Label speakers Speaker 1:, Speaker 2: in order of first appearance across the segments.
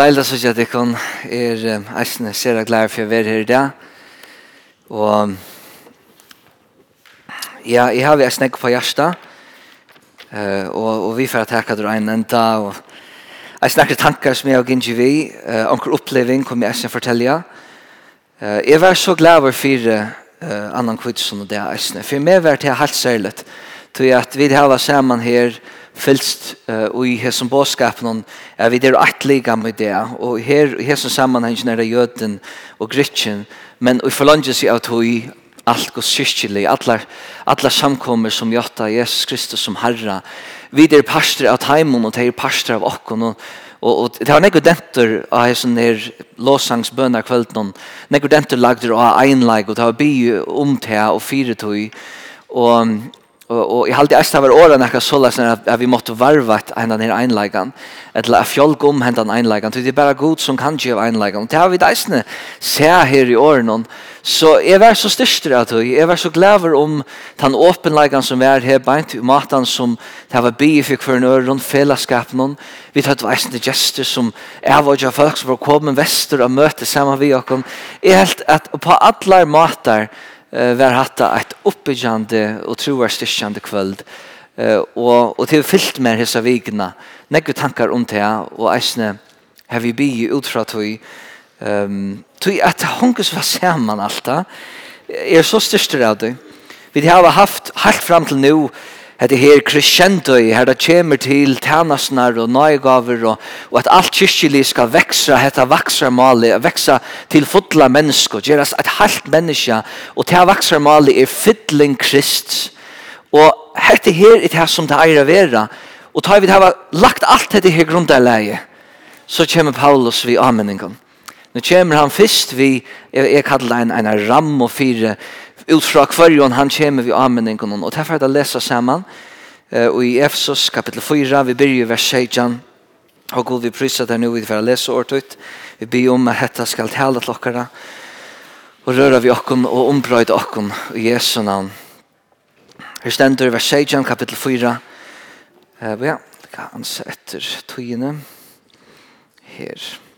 Speaker 1: deilig det synes jeg at jeg er eisende ser jeg glad for å være her i dag. Og ja, jeg har vært snakk på hjertet. Uh, og, og vi får takke dere en enda. Og jeg snakker tanker som jeg og Gingi vi. Uh, Anker oppleving kommer jeg eisende fortelle. Uh, jeg var så glad for fire uh, annan kvitsson og det eisende. For meg var det helt særlig. Tror jeg at vi har vært sammen her fylst uh, i hesson båskapen er vi der atliga med det og her i hesson sammanhengen er det jøden og gritchen men vi forlanger seg at hui alt gos kyrkjelig allar, allar samkommer som jotta Jesus Kristus som Herra. Vi er pastor av taimon og det er pastor av okkon og Og, og det har nekkur dentur av hesson her låsangsbøna kveldnån, nekkur dentur lagdur av einleik, og det har by om det og fyretøy, og og og i halt æst har var åren när sålla at att vi måste varva att einan ner einleikan eller att fjolk om hendan einleikan till bara god som kan ge einläggan det har vi dejsne ser här i åren så är var så styrst att er är var så glad om den öppenläggan som är her beint i matan som det var bi fyrir för en öron fällaskap någon vi tar dejsne sum som är vad folk som kommer väster och möter samman vi och är helt at på allar matar eh var hatta ett uppbyggande och troarstyrkande kväll eh och och till fyllt med hesa vigna några tankar om det och äsne har vi be you ultra tui ehm to att honkus var samman allta är så störst av det vi har haft halt fram till nu Hette her kristjentøy, her det kommer til tænasnar og nøygaver og, og at alt kyrkjelig skal veksa, hette vaksarmali, veksa til fotla mennesko, gjeras et halvt menneske, og til vaksarmali er fytling krist. Og hette her er det som det eier å være, og tar vi det lagt alt dette her grunderleie, så kommer Paulus vi anmenningen. Nå kommer han først vi, jeg, jeg kallar en, en ram og fire ut fra kvarjon han kommer vi anmenningen og derfor er det å lese sammen og i Efesos kapittel 4 vi begynner vers 16 og god vi prysar der nu vi får lese året ut. Vi byr om at dette skal tale til dere og røra vi okken og ombrøyde okken i Jesu navn. Her stender vers 16 kapittel 4 ja, det kan han se etter togene her.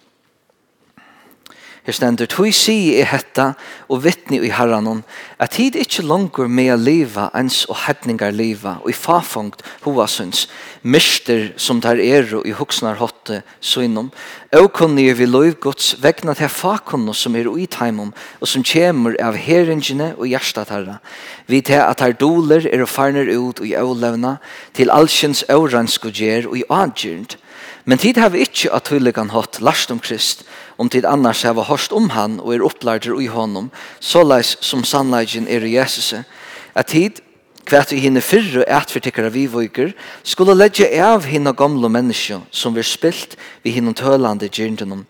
Speaker 1: Her stender, «Tui si i hetta og vittni i herranon, at tid ikkje langur a liva ens og hedningar liva, og i fafangt syns, mister som der eru i huksnar hotte suinom, aukunnir vi loivgods vegna til fakunno som er ui taimum, og som kjemur av heringene og hjertat tarra. Vi til at her doler er og farner ut og i aulevna, til allsjens auransku gjer og i adgjyrnd, Men tid har vi ikkje at tulligan hatt last om Krist, om tid annars hava hørst om han og er opplærder i honom, såleis som sannleggen er i Jesus, at tid, kvært vi hinne fyrre et for tikkere vi viker, skulle legge av hinne gamle mennesker som vi spilt vi hinne tølande gyrndenom,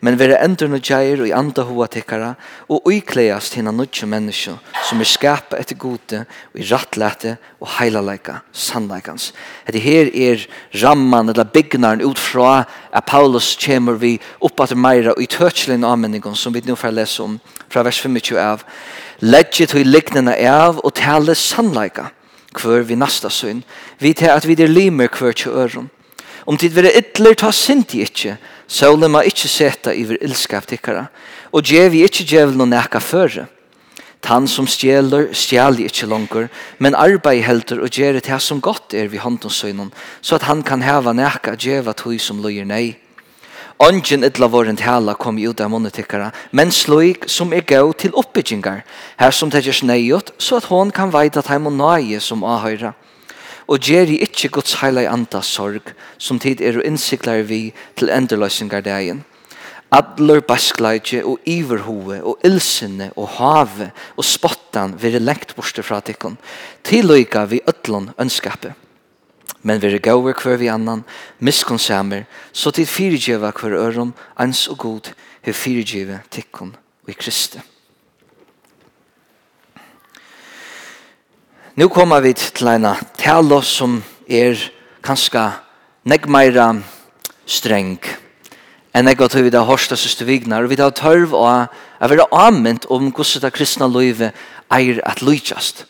Speaker 1: men vera endur no jair og i anda hoa tikkara, og uikleast hina nudje menneske som er skapa etter gode og i rattlete og heilaleika sannleikans. Hette her er ramman eller bygnaren ut fra at Paulus kjemur vi oppa til meira og i tøtslin avmenningon som vi nu får lese om fra vers 25 av. Ledget hui liknena av og tale sannleika hver vi nasta syn, vi til at vi er limer hver til øron. Om tid vera ytler ta sinti ikkje, Solen må ikkje i vår ilskap tikkara, og djevi ikke djevel og neka føre. Tan som stjeler, stjeler ikke langer, men arbeid helter og gjør det som godt er vi håndensøgnen, så at han kan heva neka djeva tog som løyer nei. Ongen idla våren tala kom ut av monetikkara, men sløyk som er gau til oppbyggingar, her som tegjer neiot, så at hon kan veida at og nøye som ahøyra og gjeri ikkje Guds heilige anda sorg, som tid er og innsiklar vi til enderløysingar degen. Adler baskleidje og iverhoe og ilsinne og have og spottan vire lengt borste fra tikkun, tiløyga vi ötlun ønskapet. Men vire gauver hver vi annan, miskonsamer, så tid fyrirgjeva hver øron, ans og god, hver fyrirgjeva tikkun og i Kristi. Nu kommer vi til en tale som er kanskje nekmeira streng enn jeg har tøyvi det hårsta søste vignar. Og vi har tørv og er vera anment om hvordan det kristna livet eier at lykjast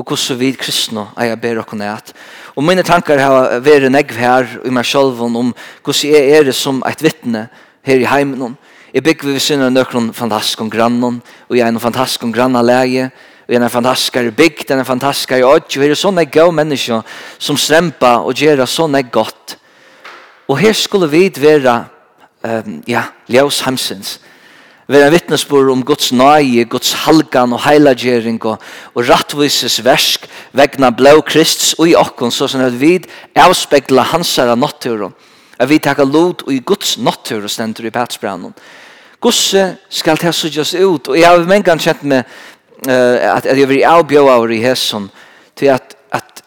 Speaker 1: og hvordan vi kristna eier ber og nært og mine tankar har vært negv her i meg selv om hvordan jeg er som et vittne her i heimen Jeg bygger vi sinne nøkron fantastisk om grannen, og jeg er noen fantastisk om grannalæge, i en fantastisk bygd, en fantastisk ødj, og her er sånne gode mennesker som stremper og gjør sånne godt. Og her skulle vi være, um, ja, Ljøs Hamsens, være vittnesbord om Guds nøye, Guds halgan og heilagjering og, og rattvises versk vegna blå krist og i okken, så sånn at vi avspekler hans her natturen. At vi takker lot og i Guds nattur og stender i Petsbrannen. Guds skal det suttjes ut, og jeg har mange kjent med, uh, at, at jeg vil avbjøve i hesson til at, at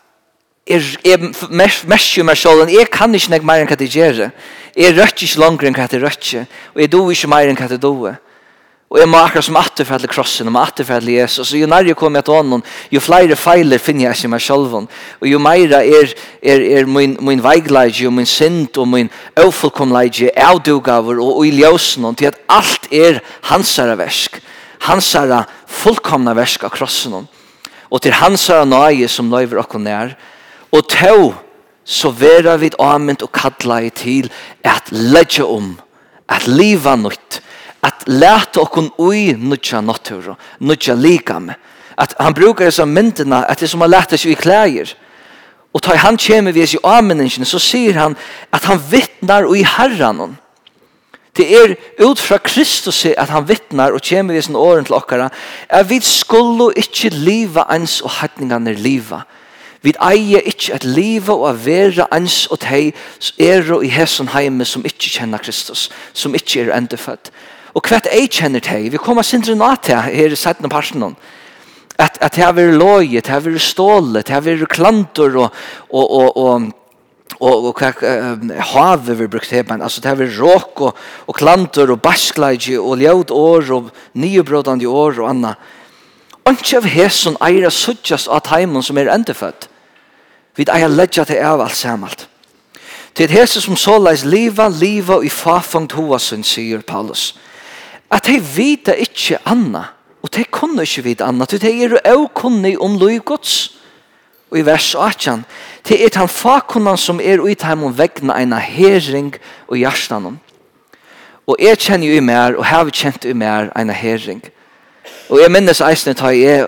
Speaker 1: er jeg merker meg selv jeg kan ikke nek mer enn hva det gjør jeg røkker ikke langer enn hva det røkker og jeg do ikke mer enn hva det doer og jeg må akkurat som atterferdelig krossen og atterferdelig Jesus og jo nær jeg kommer til ånden jo flere feiler finner jeg i meg selv og jo mer er, er, er min, min veigleidje og min sint og min avfullkomleidje avdugaver og i ljøsen til at alt er hans versk hans herre fullkomna versk av krossen og til hans herre nøye som nøyver okkur nær og til så vera vid amint og kalla i til at ledja om at liva nytt at leta okkur ui nutja natur nutja likam at han brukar dessa myndina at det som han leta sig i klæger og tar han kjemi vi i ameningen så sier han at han vittnar ui herran Det er ut fra Kristus at han vittnar og kommer i sin åren til okkara at vi skulle ikkje liva ens og hattningene liva. Vi eier ikkje at liva og at vera ens og tei er og i hesson heime som ikkje kjenner Kristus, som ikkje er endefødt. Og hvert ei kjenner tei? vi kommer sindre nå her i setten av at, at det har vært loje, det har vært ståle, det har vært klantor og, og, og, og og, og kva um, havet vi brukt heban, altså det har vi råk og, og klantor og baskleidje og ljød år og nyebrådande år og anna. Anki av hesson eira suttjast av taimen som er endefødt. Vi eier ledja til av alt samalt. Til hese som såleis liva, liva i fafangt hoasun, sier Paulus. At hei vita ikkje anna, og hei kunne ikkje vita anna, til hei er jo kunnig om loiv gods. Og i vers 18, Det er han fakunnan som er ut heim og vegna eina herring og hjertan Og jeg kjenner jo i mer, og har kjent i mer eina herring. Og jeg minnes eisne ta jeg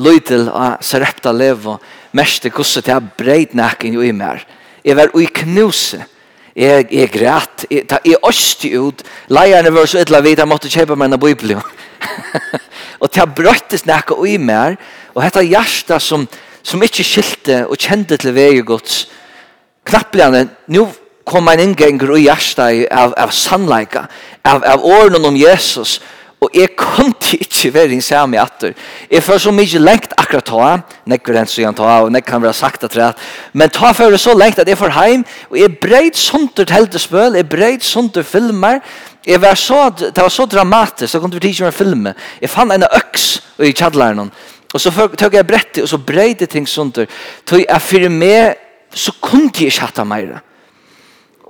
Speaker 1: løydel av Sarepta lev og det gusset jeg breit nekken jo i mer. Jeg var ui knuse. Jeg, jeg græt. Jeg, ta, jeg åsti ut. Leierne var så ytla vidt jeg måtte kjøpe meg en bibel. og til jeg brøttes nekken ui mer. Og dette hjertet som som ikke skilte og kjente til vei gods. Knappligane, nå kom en innganger i hjertet av, av sannleika, av, av årene om Jesus, og jeg kom til ikke være en samme atter. Jeg får så mye lengt akkurat ta, nekker den så ta, og nekker kan være sagt at det, men ta for det så lengt at jeg får heim, og jeg breit sånt til heltespøl, jeg breit sånt til filmer, jeg var så, det var så dramatisk, så kom til ikke tidsje filmer. Jeg fann en øks i kjadleren, Og så tok jag brettet och så brejde ting sånt där. Tog jeg för mig så kunne jeg ikke hatt av meg.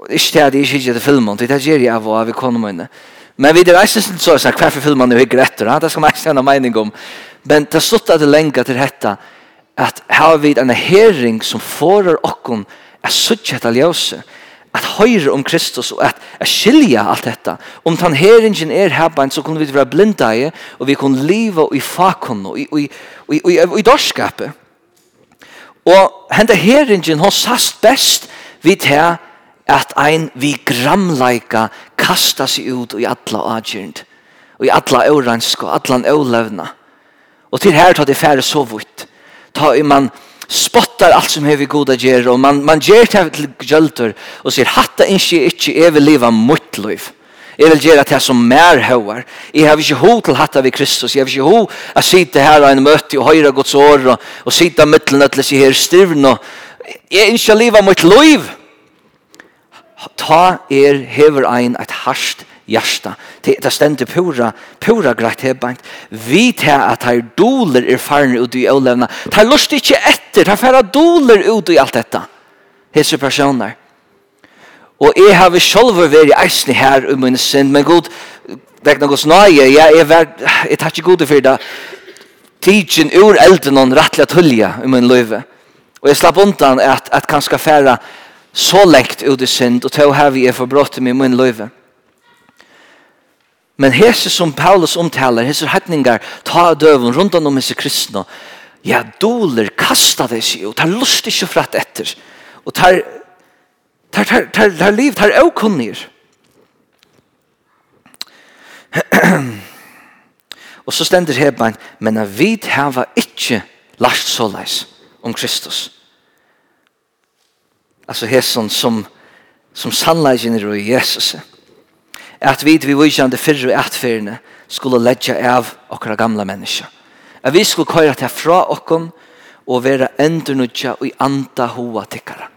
Speaker 1: Ikke det at jeg ikke gjør filmen, det er gjør jeg av og av økonomene. Men vi er eisen sin så, sånn, hver for filmen er ikke etter, det skal man eisen ha mening om. Men det er slutt at det lenger til dette, at her har vi en hering som får oss å sitte etter ljøse at høyre om Kristus og at, at skilja alt dette. Om tan herringen er herbein, så kunne vi være blinda i, og vi kunne leva i fakon og i, og i, og i, og i, i dorskapet. Og henda heringen har sast best vidt her at ein vi gramleika kasta seg ut i atla adjyrnd, og i atla øransk og atlan øvlevna. Og til her tar det færre så vitt. Ta i man spottar allt som hever goda gjer, og man, man gjer det til gjølter, og sier, hatta innskje ikkje, jeg vil leva mot liv. Jeg vil gjøre det som mer høver. Jeg har ikke ho til hatta vi Kristus. Jeg har ikke ho å sitte her og en møte og høyre Guds år og, og sitte mittelen til seg her stivn. Og, jeg innskje leva mot liv. Ta er hever ein et harsht hjärsta. Det det ständer pura pura greit här. Vi tar at her doler er farne och du ölämna. Ta lust inte etter, det færa doler ut i alt dette, hese personer. Og jeg har selv vært eisne her um min synd, men god, vekna gos nøye, jeg er vært, jeg tar ikke gode for det, tidsin ur elden og rettelig tullja um min løyve. Og jeg slapp undan at, at kanskje færa så lengt ut i synd, og til å vi er forbrott i min løyve. Men hese som Paulus omtaler, hese hetningar, ta døven rundt om hese kristne, ja, doler kasta det sig og tar lust ikke fratt etter og tar tar, tar, tar, tar liv, tar åkunnir og så stender hebein men a vid hava ikkje last såleis om Kristus. Altså hesson som som sannleisen er i Jesus at vi vi vujande fyrre atferdene skulle ledja av okra gamla menneska at vi skulle køyre til fra okken og være endernudja og i anda hoa tikkara.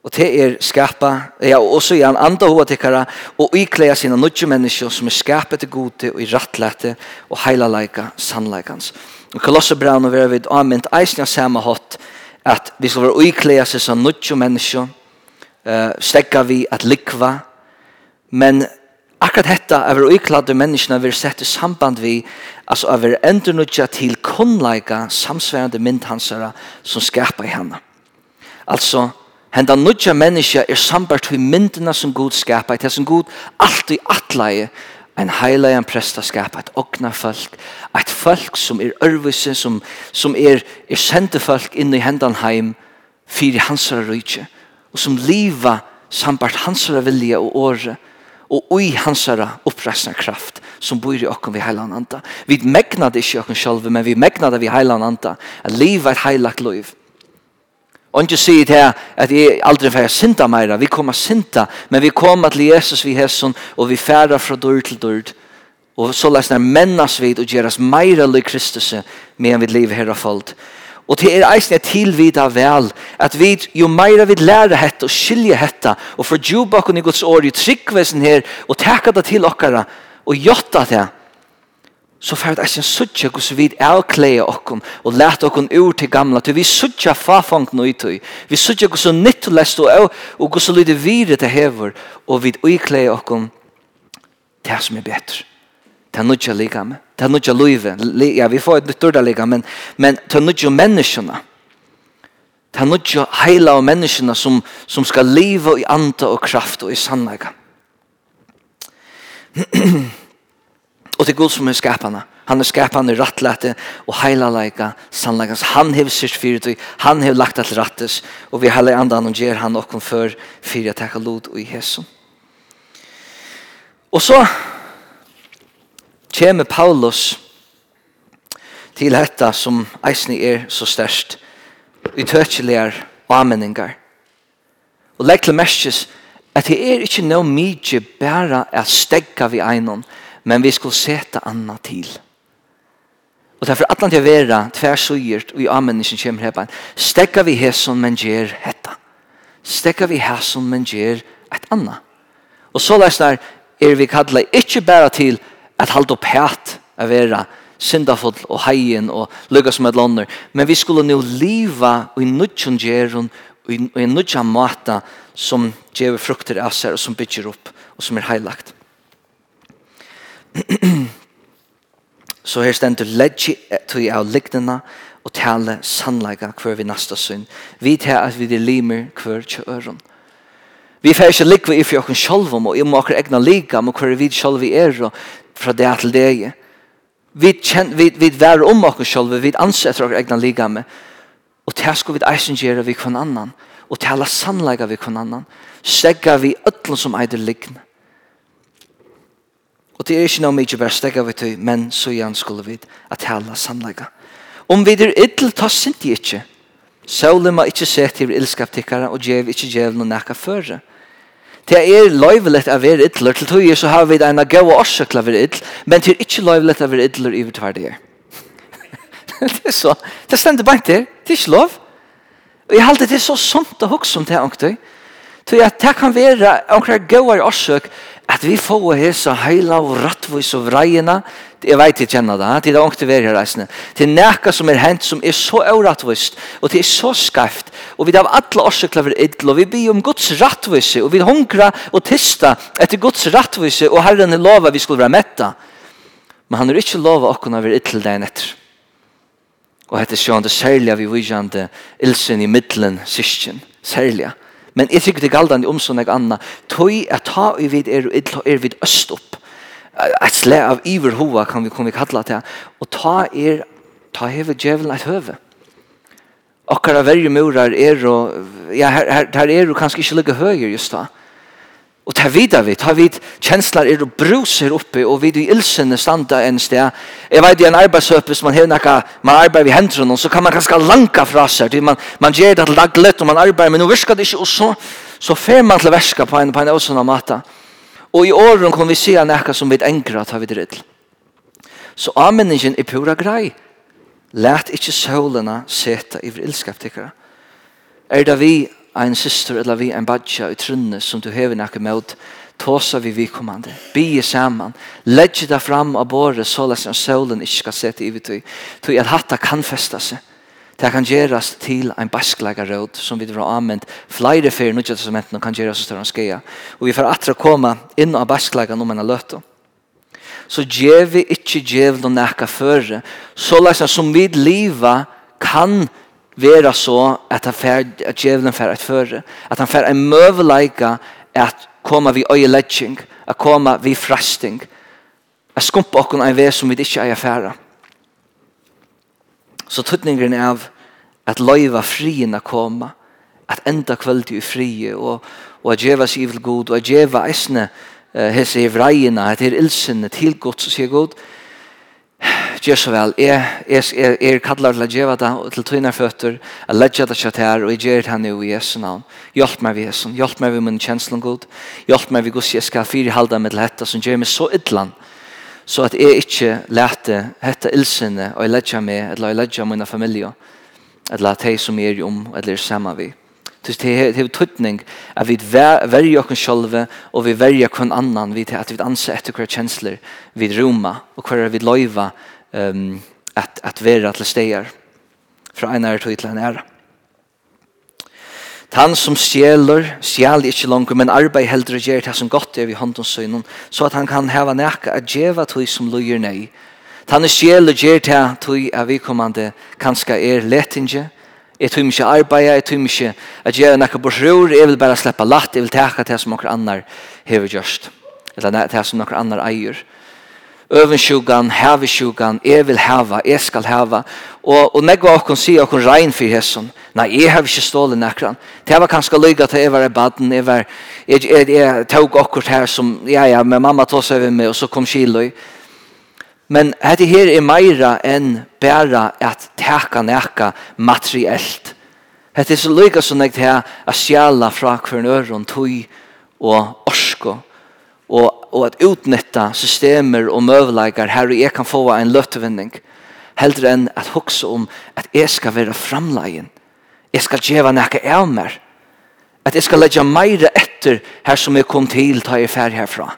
Speaker 1: Og det er skapa, ja, og også i anda hoa tikkara, og ikleia sina nudja menneska som er skapet til gode og i rattlete og heila leika sannleikans. Og kolossebraun og vera vid amint eisne samme hatt at vi skal være ikleia seg som nudja mennesker, uh, stegga vi at likva, men akkurat hetta av er uikladde menneskene vi sett i samband vi altså av er endernudja til kunnleika samsværende myndhansere som skapar i henne. Altså, henda nudja menneska er sambart vi myndina som god skapar i, det som Gud alltid atleie en heilajan presta skapa et okna folk, et folk som er ørvise, som, som er, er sendte folk inn i hendan heim, fyrir hansara rujtje, og som liva sambart hansara vilja og åre, og ui hansara opprestna kraft som bor i okken vi heilan anta. Vi megna det ikke okken sjálf, men vi megna det vi heilan anta. At liv er et heilagt liv. Og ikke sier det her at jeg aldri får synda meira. Vi kommer synda, men vi kommer til Jesus vi hesson, og vi færa fra dør til dør. Og så lesner mennas vid og gjeras meira lik Kristus, medan vi lever herra folk. Og til er eisen jeg tilvida vel, at vi, jo meira vi lærer hette og skilje hette, og for djuba i Guds år i tryggvesen her, og teka det til okkara, og jotta det, så fer det eisen suttja hos vi avkleia okkom, og leta okkom ur til gamla, til vi suttja fafangt nøytøy, vi suttja hos nytt og lest og, og hos lyde vire til hever, og vi uikleia okkom, det som er betre. Det er nødja likame. Det er nødja løyve. Ja, vi får et nytt orda likame, men, men det er nødja menneskene. Det er nødja heila av menneskene som, som skal leve i anda og kraft og i sannleika. og til Gud som er skapande. Han er skapande rattlete og heilaleika sannleikans. Han hev sitt fyrt han hev lagt at rattes og vi heller andan og ger han okkon før fyrir at teka lod og i hesson. Og så kommer Paulus til dette som eisen er så størst, utøkjelige avmenninger. Og legg til mestes at det er ikke noe mye bare å stegge vi egnom, men vi skal sette anna til. Og derfor at han til å være tversugjert og i avmenningen kommer her, stegge vi hæsson, men gjør hetta. Stegge vi hæsson, men gjør et anna. Og så løsner er vi kallet ikke bare til at halda opp hæt a vera syndafull og heien og lukka som et lander. Men vi skulle nu liva i nudjon gjerun og i nudjon mata som gjever frukter av seg og som bygger opp og som er heilagt. Så her stendur ledji tui av lignina og tale sannleika hver vi nasta syn. Vi tar at vi er limer hver kjøren. Vi får ikke likve i for oss selv og i må akkurat egna lika med hver vi selv er og fra det til det. Vi, kjen, vi, vi vær om oss selv, vi ansetter oss egna liga med og det skal vi eisen gjøre vi kvann annan og tala sannleika vi kvann annan stegga vi ötlen som eider likne. Og det er ikke noe mye bare stegger vi til, men så igjen skulle vi at tala sannleika. Om vi er ytl, ta sint i ikke. Saulen må ikke se til ilskap tikkara og djev ikke djev noe nekka føre. Det er løyvelet å være ytler. Til tog så har vi det ene gøy og årsak til å være ytler, men det er ikke løyvelet å være ytler i utverdige. det er så. Det stender bare til. Det er ikke lov. Og jeg halte det er så sånt å huske om det, Så jeg det kan være omkring i årsøk at vi får hese heila og rattvis og vreiene. Jeg vet ikke kjenner det. Det er ångte være her reisende. Det er nækka som er hent som er så rattvis og det er så skreft. Og vi har alle årsøkler for idl og vi blir om Guds rattvise og vi hungra og tista etter Guds rattvise og Herren er lova vi skulle være metta. Men han er ikke lova åkken være idl deg etter. Og hette sjående særlig vi vujande ilsen i middelen syskjen. Særlig. Særlig Men jeg tykker det galdan i sånn jeg anna. Tøy jeg ta i vid er, er vid øst opp. Et sle av iver hova kan vi kunne kalla det. Og ta er, ta hever djevelen et høve. Akkara verje murar er og, ja, her, her, her er du kanskje ikke ligge høyere just da. Og det vidar vi, tar vi kjenslar er og bruser oppi, og vi i ilsene standa en sted. Jeg vet i en arbeidshøpe som man har nekka, man arbeider vi hendrene, så kan man ganske lanka fra seg, man, man gjør det laglet, og man arbeider, men nå virker det ikke, og så, så fer man til verska på en, på en åsana mata. Og i åren kan vi se nekka som vi engra, tar vi det. Så anmenningen er pura grei. Læt ikke solene seta i ilskap. Er det vi ein syster eller vi en badja i trunne som du hever nekka med tåsa vi vikommande, bie saman, legge det fram av båret så lest at solen ikke skal sette i vi tog at hatta kan festa seg. Det kan gjerast til ein basklega råd som vi drar anvendt flere fyrir nudja testamenten og kan gjerast større skeia. Og vi får atra koma inn av basklega om enn løtta. Så djevi ikkje gjev no nekka føre, så lest som vi liva kan vera så at han fer at djevelen fer at føre, at han fær en møveleika at koma vi øyeledging, at koma vi frasting, at skumpa okkon ein vei som vi ikke eier færa. Så tøtningen er av at løyva frien a koma, at enda kvöldi i frie, og, og at djeva sig god, og at djeva eisne uh, hese i vreina, at her ilsene til god, så sier god, Gjør så vel, jeg, jeg, jeg, jeg kallar til å gjøre det til tøyne føtter, jeg legger det kjøtt her, og jeg gjør det her nå i Jesu navn. Hjelp meg ved Jesu, hjelp meg ved min kjenslen god, hjelp meg ved Guds jeg skal fire halda med dette som gjør meg så ytland, så at jeg ikke lærte dette ilsene, og jeg legger meg, eller jeg legger mine familie, eller de som er om, eller er sammen ved. Det är det är tutning att vi värja oss sjølve och vi värja kon annan vi att vi anser etter våra känslor vid Roma och hur vi leva ehm att att vara till stegar från en är till en är. Han som stjeler, stjeler ikke langt, men arbeid heldre og gjør det som godt er vi hånden søgnen, så at han kan heva nekka at djeva tog som løyer nei. Han er stjeler gjør det tog av vi kommande kanska er letinge, Jeg tror ikke arbeid, jeg tror ikke at jeg er noe borsrur, jeg vil bare slippe latt, jeg vil teka til som noen annar hever gjørst. Eller til som noen annar eier. Øvensjugan, hevesjugan, jeg vil hava, jeg skal hava. Og, og negva okkon sier okkon rein for hesson. Nei, jeg har ikke stålet nekran. Det var kanskje lyga til jeg var i baden, jeg var, jeg, jeg, jeg tog okkort her som, ja, ja, med mamma tog over meg, og så kom kiloi. Men hette her er meira enn bæra at teka neka materiellt. Hette er så lykka som jeg til a sjala fra hver nøron tøy og orsko og, og at utnytta systemer og møvleikar her og jeg kan få en løttevinning heldur enn at hugsa om at jeg skal være framleien. Jeg skal djeva nekka av meg. At jeg skal leggja meira etter her som jeg kom til ta jeg fer herfra.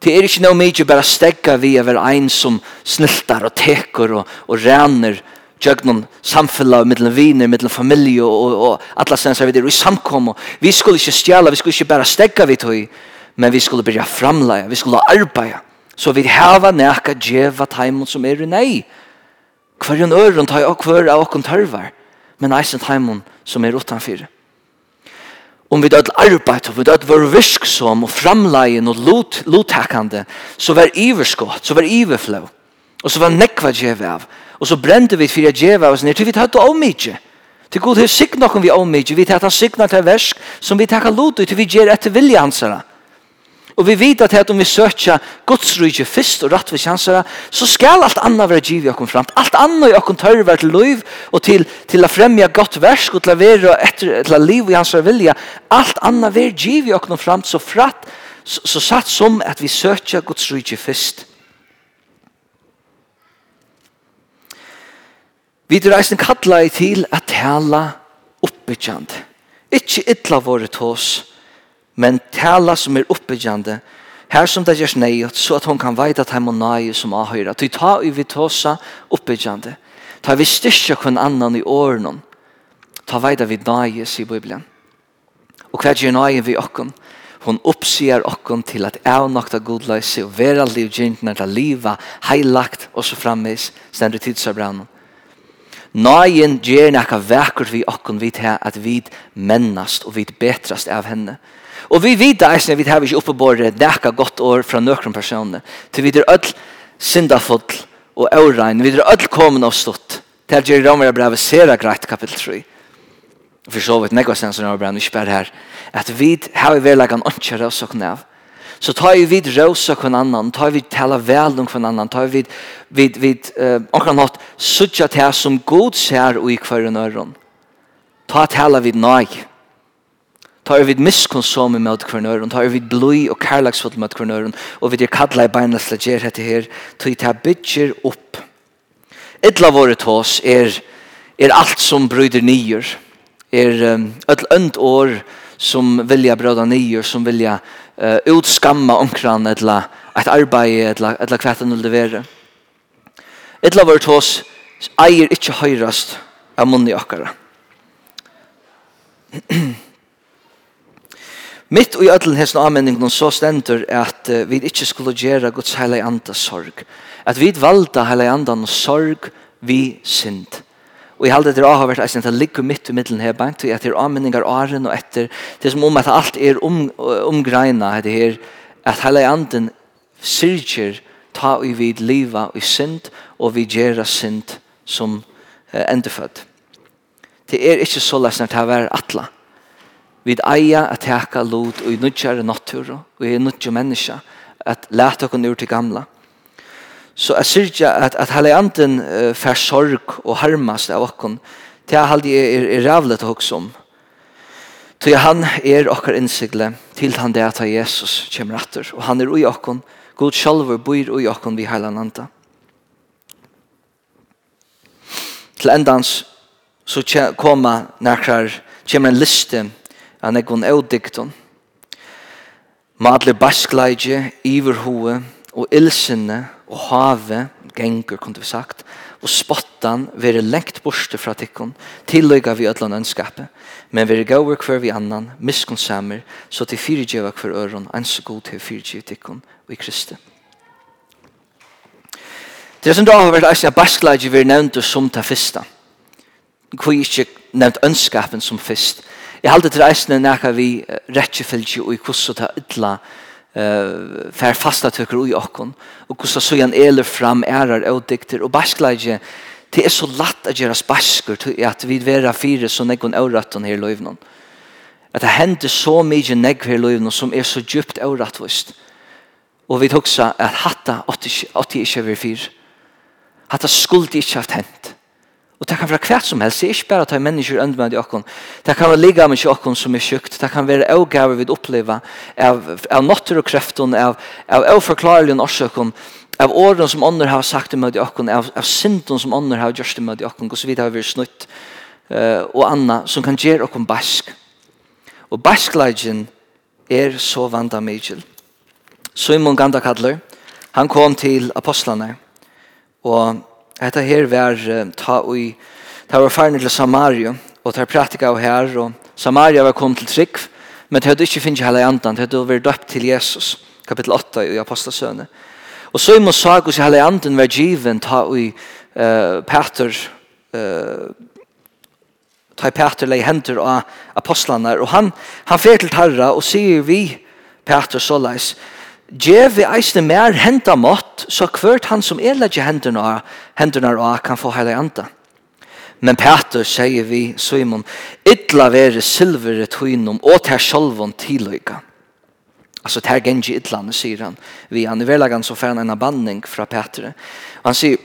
Speaker 1: Det er ikke noe mye bare stegga vi over en som sniltar og teker og, og renner tjøgnen samfella mittlen viner, mittlen familie og, og, og alle stedene vi er i samkom. Vi skulle ikke stjæla, vi skulle ikke bare stegga vi tog, men vi skulle byrja framleia, vi skulle arbeida. Så vi hava nekka djeva taimon som er i nei. Hver en øren tar jeg og hver av okken tørvar, men eisen taimon som er utanfyrir om vi død arbeid, om vi død var virksom og framleien og lot, lotakande, så var iverskott, så var iverflå, og så var nekva djeve av, og så brente vi fyrir djeve av oss ned, til vi tatt om mykje. Til god har sig okkur vi om mykje, vi tatt han sikna til versk, som vi takkar lot ut, til vi gjer etter vilja hansara. Og vi vet at om vi søker Guds rydde først og rett ved kjansere, så skal alt annet være givet oss fram. Alt annet i oss tørre være til liv og til, til å fremja godt versk og til å være etter, til å liv i hans vilja. Alt annet være givet oss fram så fratt, så, så satt som at vi søker Guds rydde først. Vi er reisen kattla i til at tala oppbyggjande. Ikke ytla våre tås, men tala som er oppbyggjande, her som det gjørs nøyot, så at hon kan veida at heim og som avhøyra. Ty ta i vi tåsa oppbyggjande, ta vi styrkja kun annan i åren, ta veida vi nøy, sier Bibelen. Og hva gjør nøy vi okken? Hon oppsier okken til at av nokta godløse og vera liv gyntner til liva, heilagt og så frammeis, stendur tidsabrannan. Nøyen gjør nekka vekkert vi okken vidt her at vi mennast og vi betrast av henne. Og vi vet eisen vi har ikke oppebåret nekka godt år fra nøkron personer. Til vi er ødel syndafull og øvrein. Vi er ødel kommet av stått. Til Jerry Romer er brevet sera greit kapittel 3. For så vidt nekva sen som er brevet, ikke bare her. At vi har vi vel en ønsker av av. Så tar vi vid rosa kvann annan, tar vi tala väl om kvann annan, tar vi vid vid uh, omkran hatt sucha til som god ser och i kvar öron. Ta tala vid nej. Ta er vid miskonsom i møte kvarnøren, ta er vid blod og kærlagsfull møte kvarnøren, og vid er kalla i beinla slager hette her, tog ta bytjer opp. Idla våre tås er, er alt som bryder nyer, er um, öll önd år som vilja bröda nyer, som vilja uh, utskamma omkran etla et arbeid, etla, etla kvætan det vere. Idla våre hos eier ikkje høyrast av munni okkara. Mitt og i ödlen hesen avmenningen så stendur at vi ikkje skulle gjere Guds heile anda sorg. At vi valda heile andan sorg vi synd. Og jeg halde det har vært eisen til ligge midt i middelen her bank til at det er avmenninger åren og etter det som om at alt er om, omgreina det her at heile anden syrger ta i vid liva i synd og vi gjere synd som eh, endefødt. Det er ikke så løsner til å være atla. Vi eier at teka lot og i nødgjere natur og i nødgjere menneska at lete oss ur til gamla. Så jeg sier at, at heilanten uh, fer sorg og harmast av oss til jeg halde er, er rævlet å om. Så han er okkar innsigle til han det at Jesus kommer etter. Og han er ui okkon, god sjalver bor ui okkon vi heilananta. Til endans så koma nekrar, kommer en liste an ekon eudikton. Ma alle baskleidje, iverhoe og ilsinne og have, gengur, kunne vi sagt, og spottan vere lengt borste fra tikkon, tilløyga vi ødlan ønskapet, men vere gauver hver vi annan, miskonsamer, så til fyrirgjeva hver øron, ans god til fyrirgjeva tikkon og i Kristi. Det som da har vært eisen av baskleidje vi nevnt som ta fyrsta. Hvor ikke nevnt ønskapen som fyrst, Jeg halte til eisene nækka vi rettjefylgje og i kusso ta ytla uh, fær fasta tøkker ui okkon og kusso sujan eler fram ærar og dikter og baskleidje det er så latt at gjeras baskur til at vi vera fire så nekon euratton her løyvnon at det hender så mykje negg her løyvnon som er så djupt eurattvist og vi toksa at hatta åtti ikke vi fyr hatta skuldi ikke haft hent. Og det kan være hvert som helst. Det er ikke bare at det er mennesker ønd med dere. Det kan være ligge med dere som er sjukt. Det kan være avgaver vi opplever av, av notter og kreften, av, av avforklarelig årsøkken, av åren som ånder har sagt med dere, av, av synden som ånder har gjort med dere, og så videre har vi snutt uh, og anna som kan gjøre dere bask. Og baskleidjen er så vant av Mikkel. Simon Gandakadler, han kom til apostlene, og Hetta her var ta ui, ta var farne til Samaria, og ta pratika av her, og Samaria var kom til trygg, men ta hadde ikke finnst hele andan, ta hadde vært døpt til Jesus, kapitel 8 i Apostasøne. Og så i Mosakus i hele andan var given ta ui uh, Peter, uh, ta Peter lei henter av apostlanar, og han, han fer til Tarra og sier vi Peter såleis, Gjev vi eisne mer henta mått, så kvørt han som er legger hendene av, hendene av kan få heile anda. Men Peter sier vi, Simon, idla vere silvere tøynum og ter sjolvon tiløyga. Altså, ter gengi idlane, sier han. Vi han i verlagan så fer han en abanning fra Peter. Han sier,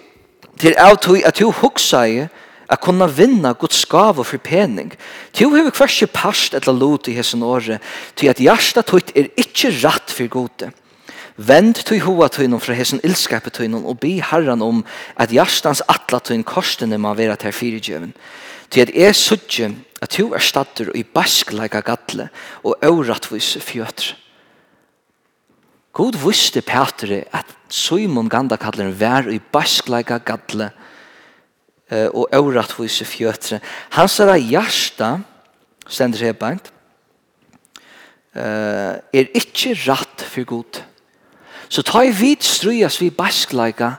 Speaker 1: til av tøy at du huksa i at kunna vinna Guds gav og forpening. Tu hever hversi past etla lot i hesson året, til at hjärsta tøyt er ikkje ratt for gode. Vend tui hoa tuinum fra hesen ilskape tuinum og bi herran om at jarstans atla tuin korstene ma vera ter fyrirgjøven. Til at er sudje at tu er stadur i baskleika gatle og auratvis fjötr. God vuste Petre at Simon Gandakalleren var i baskleika gatle og auratvis fjötr. Hans er jarsta, stendur seg beint, er ikkje ratt for god. Så ta i vid strujas vi baskleika,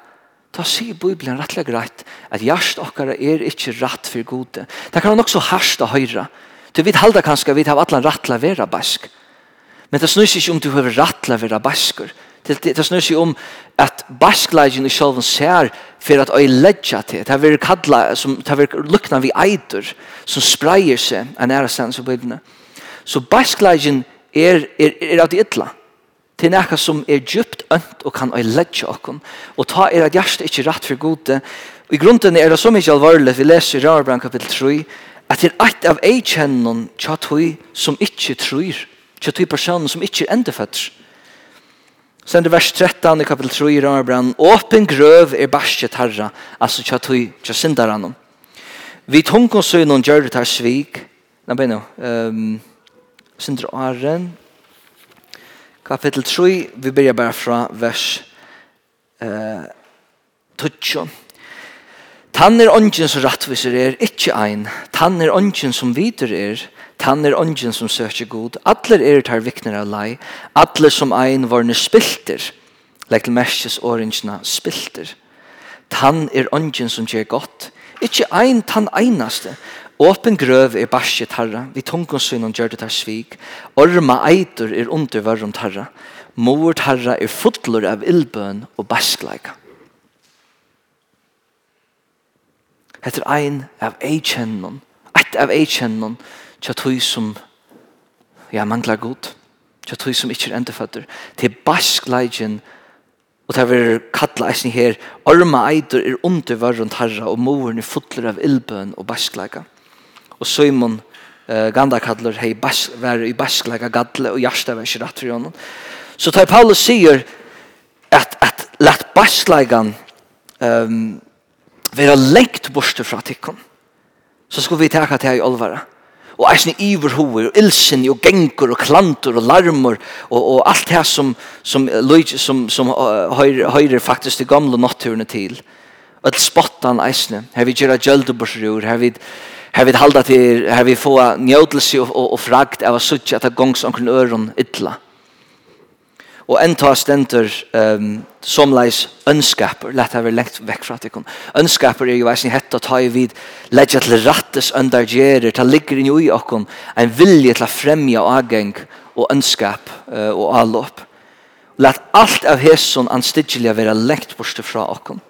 Speaker 1: ta si i Bibelen rettelig greit at jarst okkara er ikkje rett for gode. Det kan han også harst og høyra. Du vet halda kanskje vi har atlan rattla vera bask. Men det snur seg ikke om du har rett til å være basker. Det, det, det snur seg om at baskleidjen i sjølven ser for at øy ledja til. Det har vært kalla, som, det har vært lukna vi eitur som spreier seg en ærestand som bøybene. Så baskleidjen er, er, er av de ytla til nekka som er djupt ønt og kan øyledja okkom. Og ta er at hjertet ikke rett for gode. Og i grunden er det så mye alvorlig, vi leser i Rarbrand kapittel 3, at det er et av ei kjennon tja tui som ikke trur, tja tui personen som ikke er endeføtter. Sen det vers 13 i kapittel 3 i Rarbrand, åpen grøv er barsket herra, altså tja tui tja sindaran. Vi tungkonsøy noen gjør det her svik, nå begynner jeg, Um, Sindra Arren, kapitel 3, vi börjar bara från vers eh, 12. Tann er ongen som rattviser er, ikkje ein. Tann er ongen som vidur er, tann er ongen som søker god. Atler er tar vikner av lei, atler som ein varne spilter. Legg til merkes orangena spilter. Tann er ongen som gjør godt, ikkje ein tann einaste. Åpen grøv er barske tarra, vi tungonsynene gjør det tar svik. Orma eitur er under varum tarra. Mor tarra er fotler av illbøn og baskleika. Hette er ein av eikjennon, et av eikjennon, tja tui som ja, mangla god, tja tui som ikkje er endeføtter, til barskleiken Og det er kalla eisen her, orma eitur er under varrunt harra, og moren er fotler av illbøn og baskleika og Simon uh, Gandakadler hei bas, var i basklega gadle og hjärsta var ikke rett for honom. Så tar Paulus sier at, at lett basklegan um, vera lengt borste fra tikkun så skulle vi teka til i olvara og eisne iverhoer og ilsen og gengur og klantur og larmur og, og alt det som som, som, som uh, høyrer faktisk de gamle natturene til. Og et spottan eisne her vi gjerra gjeldeborser her vi Her vi halda til, her vi få njødelse og, og, og fragt av suttje at det gongs omkring øren ytla. Og en ta stenter um, somleis ønskaper, lett her vi lengt vekk fra tikkun. Ønskaper er jo eisen hett å ta i vid ledja til rattes øndargerer, ta ligger inn i okkun en vilje til å fremja ageng og ønskap uh, og allop. Lett alt av hesson anstidgjelja vera lengt borste fra okkun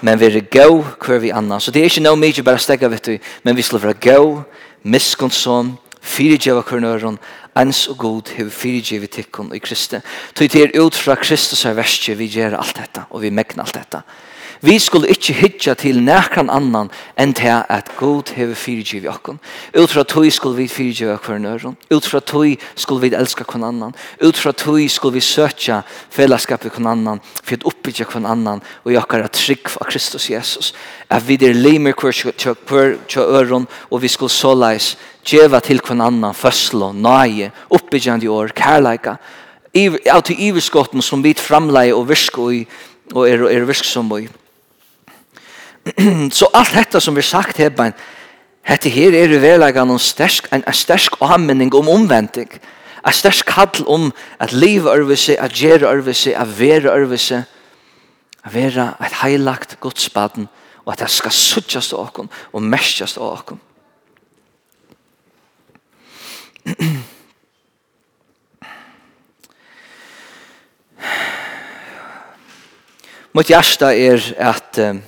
Speaker 1: men vi er gå hver vi annan. Så det er ikke noe mye bare stegga, vet du, men vi skal være gå, miskunnsson, fyrirgjeva kurnøren, ens og god hev fyrirgjeva tikkun i Kristi. Så det er ut fra Kristus er verste vi gjør alt dette, og vi megner alt dette. Vi skulle ikke hitja til nekran annan enn til at god hever fyrirgiv i okkon. Ut fra tog skulle vi fyrirgiv i hver nøren. Ut fra tog skulle vi elska hver annan. Ut fra tog skulle vi søtja fellesskap i hver annan for at oppbyggja hver annan og i okkar trygg av Kristus Jesus. At vi der limer hver øren og vi skulle såleis djeva til hver annan fødsel nøye, oppbyggjandi år, kærleika, av til iverskotten som vi framleie og virsko i og er, er virksom i. så allt detta som vi sagt här men dette her er i verlega en stersk, en, en stersk avmenning om omvending. En stersk kall om at liv ørvelse, at gjøre ørvelse, at være ørvelse, at være et heilagt godsbaden, og at det skal suttjast av oss og mestjast av oss. Mot hjärsta er at um,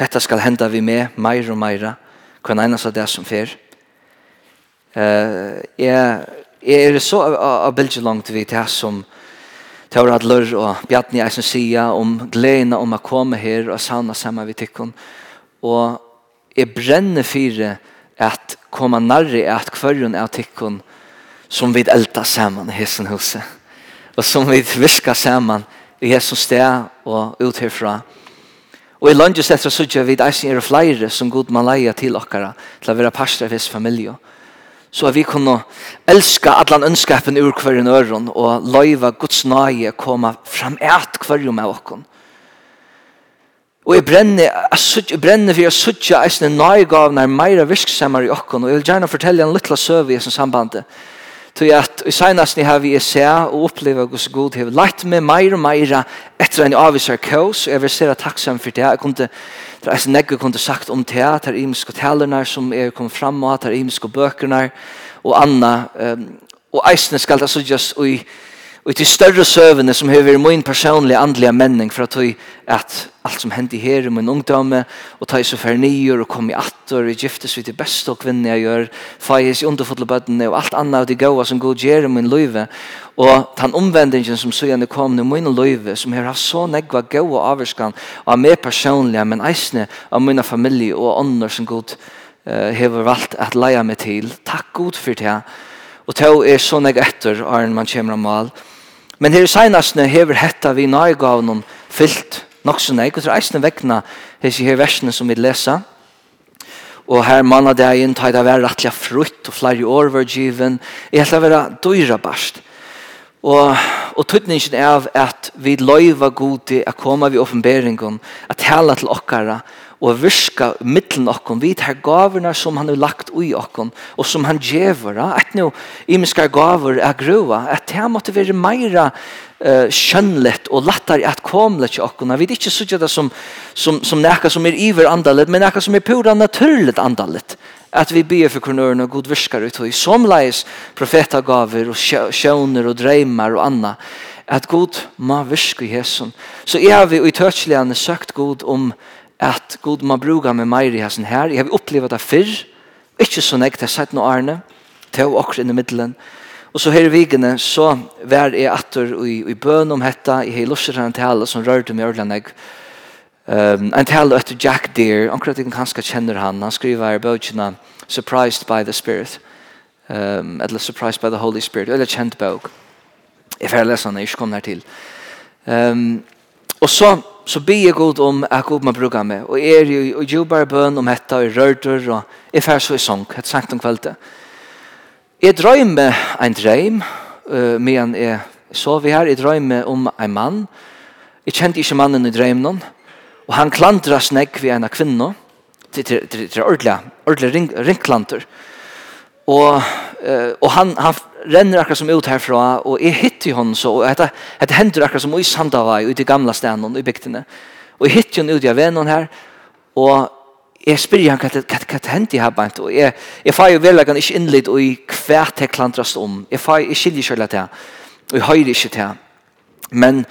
Speaker 1: Hetta skal henda vi med, meir og meira, kun einas av det som fer. Uh, jeg, er så av bildet langt vi til som Taur Adler og Bjarni Eisen Sia om gleden om å komme her og sauna sammen vi tikkun. Og jeg brenner fire at koma nærre at kvørjun av tikkun som vi elta saman i hessen huset. Og som vi viska saman i hessen sted og ut herfra. Og Og i landet etter så ikke vi eisen er flere som god man leia til okkara til å være pastor av hans familie. Så vi kunne elska allan ønskapen ur kvarin øron og loiva Guds nøye koma fram et hverjen med okkon. Og jeg brenner, jeg brenner for jeg suttje eisen nøyegavner meira virksammer i okkon og jeg vil gjerne fortelle en lytla søv i hans sambandet. Tog at i senast ni har vi er se og oppleva Guds god hev lagt meg meir og meira etter en avvisar kaos og jeg vil sere takksam for det. Jeg kunne, det er negge kunne sagt om det, det er imiske talerne som er kom fram og det er imiske bøkerne og anna. Um, og eisne skal det så just og i Og til større søvende som har vært min personlige andlige menning for at at alt som hendte her i min ungdomme og ta i så fernier og kom i atter og giftes vi til beste og kvinne jeg gjør feis i underfotle bøttene og alt annet av de gode som god gjør i min løyve og den omvendingen som søgjende kom i min løyve som har hatt så negva gåa avvarskan av meg personlige men eisne av min familie og ånder som god uh, har valgt at leie meg til. Takk god for det og to er så negva etter Arne man kommer om mal Men her seinastne hever hetta vi nøygavnen fyllt nok så nek, og det eisne vekna hese her versene som vi lesa. Og her manna det inn, ta det være rettelig frutt, og flere år var given. Jeg helt det være dyra barst. Og, og tøtningen er at vi løyva godi a koma vi ved at hele til okkara, og virka mittlen okkom vi tar gaverna som han har lagt ui okkom og som han djever at nu imiska gaver er grua at det måtte være meira uh, skjønnlett og lattar at komlet til okkon vi ikke sutja det som, som, som nekka som er iver andalet men nekka som er pura naturligt andalet at vi ber for kronøren og god virkar ut i som leis profetagaver og sjøvner og dreymar og anna at god ma virka i hesson så er vi i tøtsligane søkt god om at god man brukar med meir i hessen her. Jeg har opplevd det fyrr, ikke så nekt, jeg har sett noe arne, til og akkurat inn i middelen. Og så her i vikene, så var jeg atter i, i bøn om dette, jeg har lyst til en tale som rørte meg ordentlig. Um, en tale etter Jack Deere, akkurat jeg kanskje kjenner han, han skriver i bøkene Surprised by the Spirit, um, eller Surprised by the Holy Spirit, eller kjent bøk. Jeg får lese han, jeg ikke kom her til. Um, og så så be jeg god om at god man bruker meg. Og er jo i jobbar bøn om hetta og rørter, og jeg fær så i sång, et sagt om kveldet. Jeg drømmer en drøm, uh, men jeg vi her, jeg drømmer om en mann. Jeg kjente ikke mannen i drømmen, og han klandra snegg ved en av kvinnen, til, til, til, til ordentlig, ordentlig ring, ringklanter. Og, uh, og han, han renner akkurat som ut herfra, og jeg hitt i hon så, og dette, dette hender akkurat som i Sandavai, ute i gamla stenen, i bygdene. Og jeg hitt i hon ut i avenen her, og jeg spyr han hva det hendte jeg her bænt, og jeg, jeg får jo vel han ikke innlitt og i kvært jeg klantrast om. Jeg, får, jeg skiljer ikke til han, og jeg høyre ikke til. Men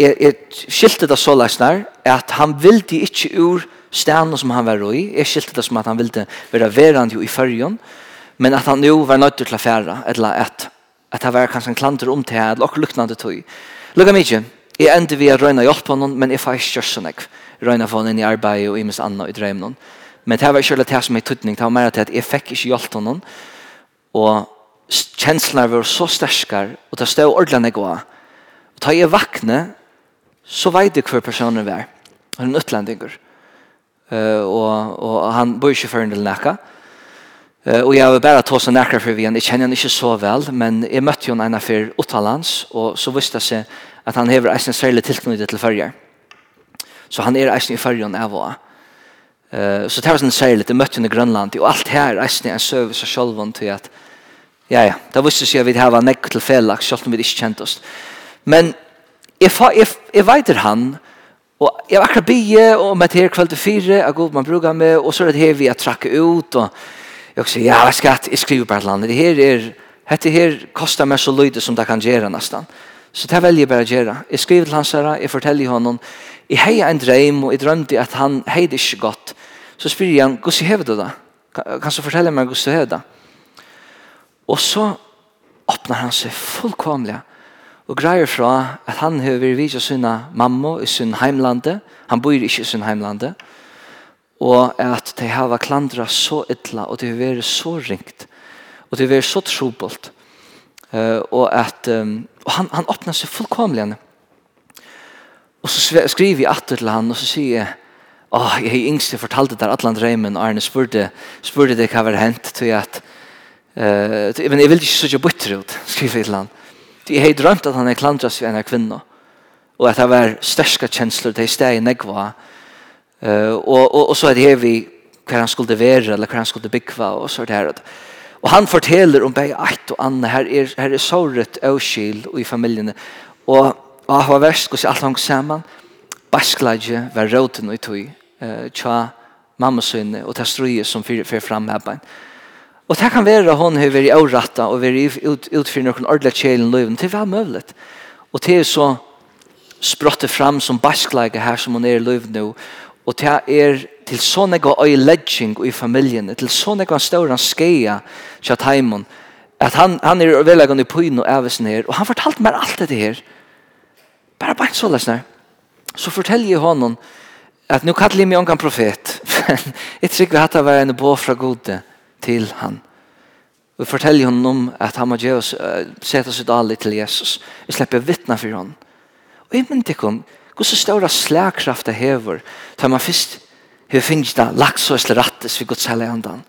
Speaker 1: jeg, jeg skilte det så løsner, at han ville ikke ur stenen som han var i, jeg skilte det som at han ville være verand i fyrjon, og men att han nu var nødt til å färra eller at, att han var kanske en klanter om til, eller och luknande tog. Lukka mig Jeg ender vi å røyne hjelp på noen, men jeg får ikke gjøre sånn jeg. Røyne for noen i arbeid og i minst annet i drøm noen. Men det var ikke det som er tydning. Det var mer til at jeg fikk ikke hjelp på noen. Og kjenslene var så sterskere, og det stod ordentlig jeg var. Og da jeg vakne, så vet jeg hver personen var. Han er en utlendinger. Uh, og, og han bor ikke for en del nækka. Uh, Uh, og jeg vil bare tås og nærkere for vi igjen. Jeg kjenner han ikke så vel, men jeg møtte jo en av for Uttalans, og så visste jeg seg at han hever eisen særlig tilknyttet til førjer. Så han er eisen i førjen av og Uh, så det var sånn særlig, jeg møtte jo i Grønland, og alt her eisen er en søv så selv om til at ja, ja, da visste jeg at vi hadde nekk til felaks, selv om vi ikke kjente oss. Men jeg, jeg, jeg veiter han, Og jeg var akkurat bygge, og med til kveld til fire, jeg god man bruker med, og så er det her vi har trakket ut, og Jag säger, ja, skatt, jag skriver på ett land. Det här är, det här kostar mig så lite som det kan göra nästan. Så det väljer jag bara att göra. Jag skriver till hans herre, jag fortäller honom. Jag hejade en dröm och jag drömde att han hejde inte gott. Så spyr han hur ser du det? Kan du fortälla mig hur ser du det? Och så öppnar han sig fullkomliga og greier fra at han har vært vidt av mamma i sin heimlande. Han bor ikke i sin heimlande og at de hava klandra så illa og de har vært så ringt og de har vært så trobult uh, og at um, og han, han åpner seg fullkomlig og så skriver jeg atter til han og så sier jeg oh, jeg har yngst jeg fortalte der Atlant Reimen og Arne spurte, spurte det hva var hent til at uh, men jeg vil ikke så ikke bytter ut skriver jeg til han jeg har drømt at han er klandret seg en av kvinner og at det var største kjensler det er steg negva og Eh og, og, og så er det her vi hver han skulle være, eller hver han skulle bygge, og så er och. Og han forteller om bei ett og annet. Her er, her er såret och i och Og, og och och verst, värst så alt hang samman basklaje var roten og i tog. Uh, tja mamma sinne og ta strøye som för för fram her Og det kan være hon har vært avratta og vært ut, utfyrt noen ordentlig kjelen løven. Det var mulig. Og det er så språttet fram som baskleger her som hon er i løven nå. Og det er til sånne gå øye ledging i familien, til sånne gå større skeia til Taimon, at han, han er velagende på inn og ævesen her, og han fortalte meg alt dette her. Bare bare så løsner. Så forteller jeg honom at nu kallar jeg meg ongan profet, men jeg trykker at det var en bå fra gode til han. Og forteller honom om at han må gjøre oss, uh, sette oss i dalig til Jesus. Jeg slipper vittna for honom. Og jeg myndig kom, Hvor så større slagkraft det hever, tar man først, vi finnes det laks og slett rattes vi godt særlig andan.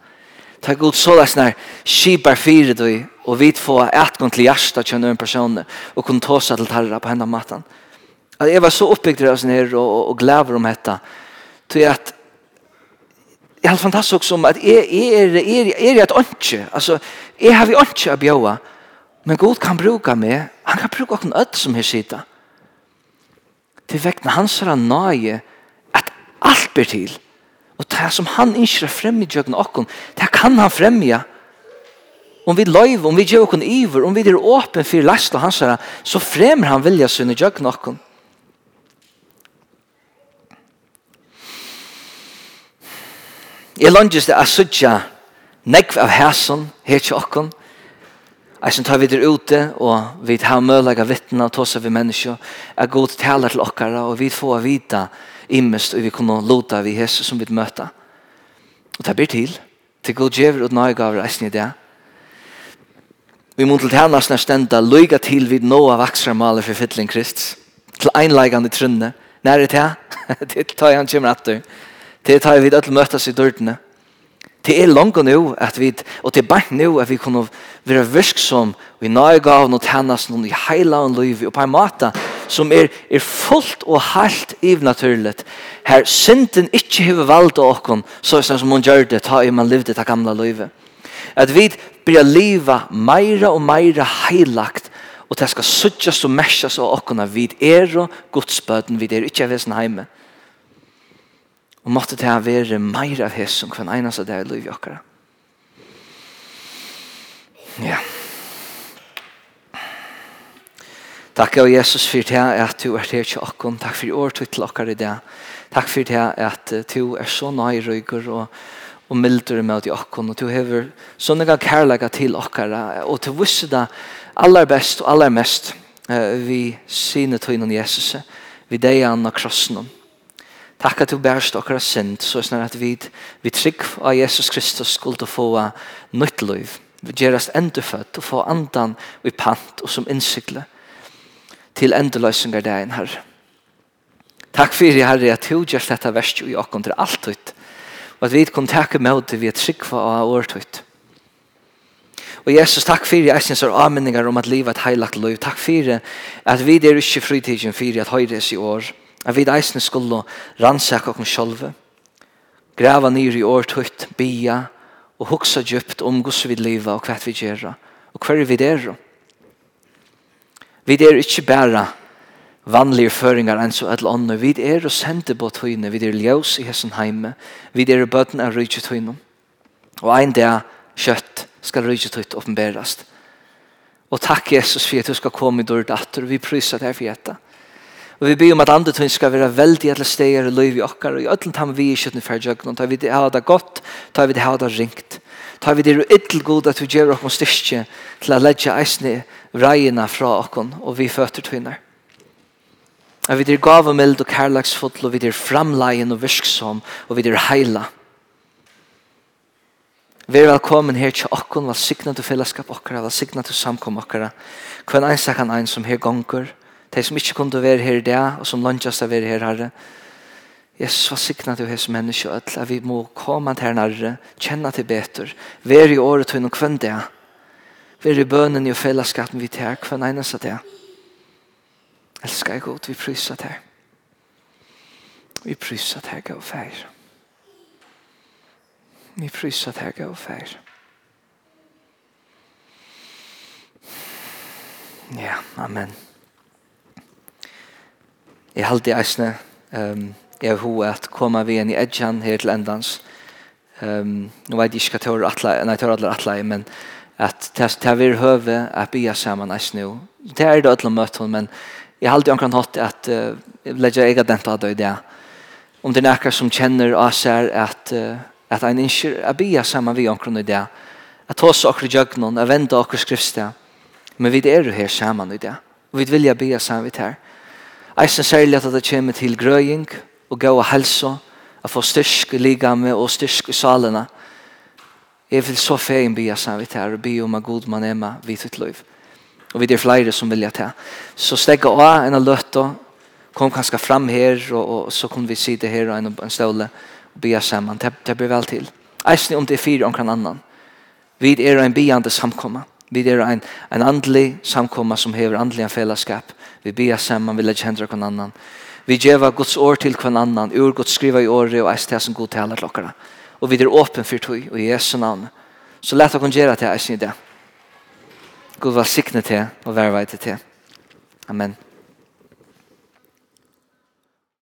Speaker 1: Ta god så det sånn her, skipar fire du, og vi få et gang til hjärsta kjønne en person, og kunne ta seg til tarra på hendene maten. At jeg var så oppbygd av sånn her, og, og, og glæver om dette, til at det er helt fantastisk som at jeg, jeg, er, jeg, jeg er et åndtje, altså, jeg har vi åndtje av bjøa, men god kan bruka meg, han kan bruka okken ødt som her sitter, til vekkene hans herra nøye at alt blir til. Og det som han ikke er fremme i djøkken okken, det kan han fremme Om vi løyver, om vi gjør okken iver, om vi er åpen for lest hans er, så fremmer han vilja sin i djøkken okken. Jeg lønges det er suttja nekv av hæsen, her til okken, Jeg som tar videre ute, og vi har av vittna og tåsa vi mennesker, er god taler til okkara, og vi får vita immest, og vi kunne lota vi Jesus som vi møta. Og det blir til, til god djever og nøygaver eisen i det. Vi må til tjernas nær stenda, løyga til vid av vaksra maler for fytling krist, til einleggande trunne, nær det her, det tar han kommer etter. det tar vi vid öll møtas i dørtene, Det er langt nå at vi, og det er bare nå at vi kunne være virksom og i nøygaven og tjennes noen i hele en liv og på en måte som er, er fullt og helt ivnaturlig. Her synden ikke har valgt av så er det som hun gjør det, ta i man levde det gamle livet. At vi blir livet meira og meira heilagt og det skal suttjas og mesjas av oss at vi er og godsbøten, vi er ikke av heime. Og måtte det være mer av hess som kvann einas av det er liv i okkara. Ja. Takk av Jesus for det at du er her til okkon. Takk for år til okkara i det. Takk for det at du er så nøy og, og mildur med at okkon. Og du hever sånne kærlega til okkara. Og du visse det aller best og aller mest vi sine tøynen Jesus. Vi deg an og krossen. Takk at du bærst okkara synd, så snar at vi, vi trygg av Jesus Kristus skulle få nytt liv. Vi gjerast endefødt og få andan i pant og som innsikle til endeløsninger deg inn, herre. Takk fyrir, herre, at du gjør dette verst i okkon til alt ut, og at vi kan takke med det vi er trygg av året ut. Og Jesus, takk fyrir eisens og avmenningar om at livet er heilag liv. Takk fyrir at vi er ikke fritidsen fyrir at høyres i år at vi eisne skulle rannsaka okken sjolve, grava nyr i år tøyt, bia, og hugsa djupt om gus vi liva og hva vi gjerra, og hver vi der. Vi er ikkje bæra vanlige føringar enn så alle andre. Vi er og sender på tøyne, vi er ljøs i hessen heime, vi er bøten av rydje tøyne. Og ein dag kjøtt skal rydje tøyt åpenberast. Og takk Jesus for at du skal komme i dårlig datter, vi pryser deg for dette. Og vi ber om at andre tøyen skal være veldig etter steger og løy i okkar, og i ødelen tar vi i kjøttene for djøkken, tar vi det her det godt, tar vi det her det ringt. Tar vi det er god at vi gjør okkar styrke til å legge eisne reiene fra okkar, og vi føtter tøyner. At vi er gav og mild og vi er framleien og virksom, og vi er heila. Vær velkommen her til okkon, velsignet og fellesskap okkara, velsignet og samkom okkara. Kvann eins ein som her gonger, de som ikke kunne være her i dag, og som lønnes til å være her, Herre. Jesus, hva sikna du hos mennesker, at vi må komme til her nærre, kjenne til bedre, være i året til noen kvenn det, være i bønnen og fellesskapen vi tar, kvenn eneste det. Elsker jeg godt, vi priser til. Vi priser det, gav feir. Vi priser det, gav feir. Ja, amen. Jeg halte i eisene. Um, jeg har hod at koma vi inn i edjan her til endans. Um, nå vet jeg ikke hva tør atle, nei, tør atle atle, men at det er vi høve at bya saman eisene. Det er det ødel møtt hun, men jeg halte jo omkran hatt at uh, ledja ega denta av det. Om det er nekker som kjenner oss ser at, uh, at ein innskir at bya saman vi omkran i det. At hos okkur jøgnon, at venda okkur skrifsteg. Men vi er jo her saman i det. Og vi vilja bya saman vi her. Eisen særlig at det kommer til grøying og gå og helse, at få styrk i ligame og styrk i salene. Jeg vil så feien bya vi her og be om at god man emma vidt ut liv. Og vi er flere som vilja ta. Så stegge av en av løtta, kom kanskje fram her, og, og så kunne vi sitte her og en, en ståle og bya sammen. Det, det blir vel til. Eisen om det er fire omkring annan. Vi er en byande samkomma. Vi er en, en andlig samkomma som hever andelig fellesskap. Vi ber samman, vi lägger händer kvann annan. Vi geva Guds år til kvann annan. Ur Guds skriva i året og eist det som god talar till Og Och vi er åpen for tog og i Jesu navn. Så lett å kunne gjøre til eisen i det. God var og till vei til til. Amen.